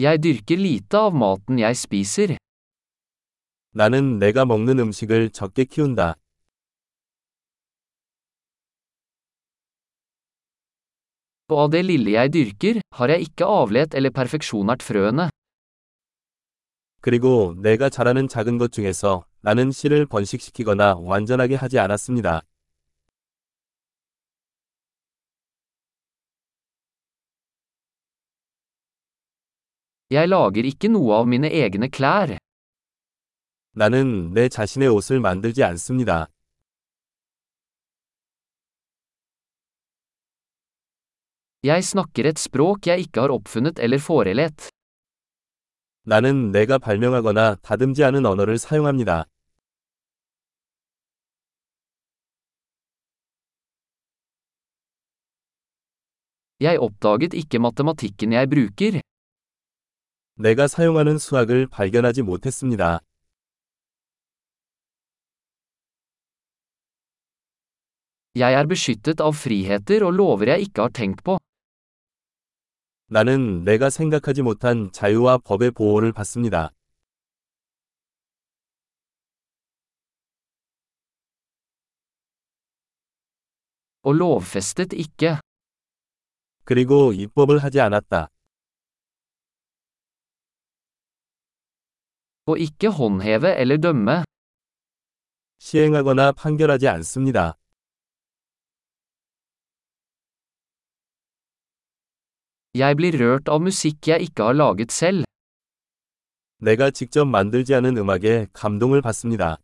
Jeg dyrker lite av maten jeg spiser. 나는 내가 먹는 음식을 적게 키운다. Og av det lille jeg dyrker, har jeg ikke avlet eller perfeksjonert frøene. 그리고 내가 자라는 작은 것 중에서 나는 씨를 번식시키거나 완전하게 하지 않았습니다. Jeg lager ikke noe av mine egne klær. 나는 내 자신의 옷을 만들지 않습니다. Jeg snakker et språk jeg ikke har oppfunnet eller forelett. 나는 내가 발명하거나 다듬지 않은 언어를 사용합니다. Jeg oppdaget ikke matematikken jeg bruker. 내가 사용하는 수학을 발견하지 못했습니다. Jeg er beskyttet av friheter og lover jeg ikke har tenkt på. 나는 내가 생각하지 못한 자유와 법의 보호를 받습니다. Og lovfestet ikke. 그리고 입법을 하지 않았다. Og ikke håndheve eller dømme. 시행하거나 판결하지 않습니다. Jeg blir rørt av musikk jeg ikke har laget selv. 내가 직접 만들지 않은 음악에 감동을 받습니다.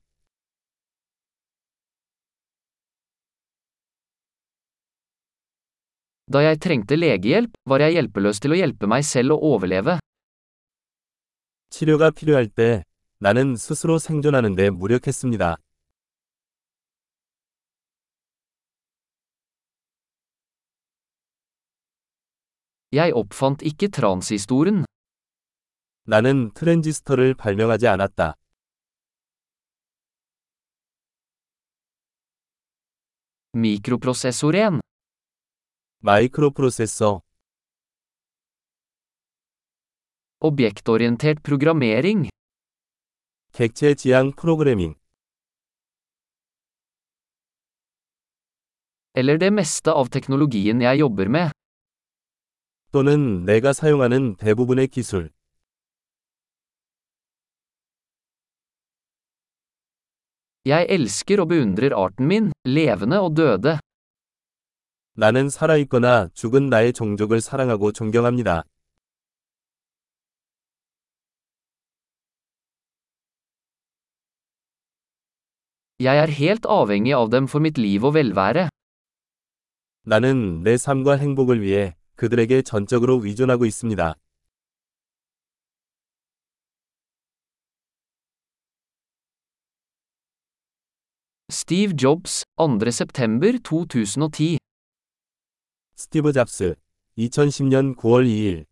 Da jeg trengte legehjelp, var jeg hjelpeløs til å hjelpe meg selv å overleve. 치료가 필요할 때 나는 스스로 생존하는 데 무력했습니다. Jeg oppfant ikke transistoren. 나는 트랜지스터를 발명하지 않았다. Mikroprosessoren. 마이크로프로세서, Objektorientert programmering. 객체 지향 프로그래밍, Eller det meste av teknologien jeg jobber med. 또는 내가 사용하는 대부분의 기술. Jeg elsker og beundrer arten min, levende og døde. 나는 살아있거나 죽은 나의 종족을 사랑하고 존경합니다. Jeg er helt avhengig av dem for mitt liv og velvære. 나는 내 삶과 행복을 위해 그들에게 전적으로 의존하고 있습니다. Steve Jobs, 2. september 2010. 스티브 잡스, 2010년 9월 2일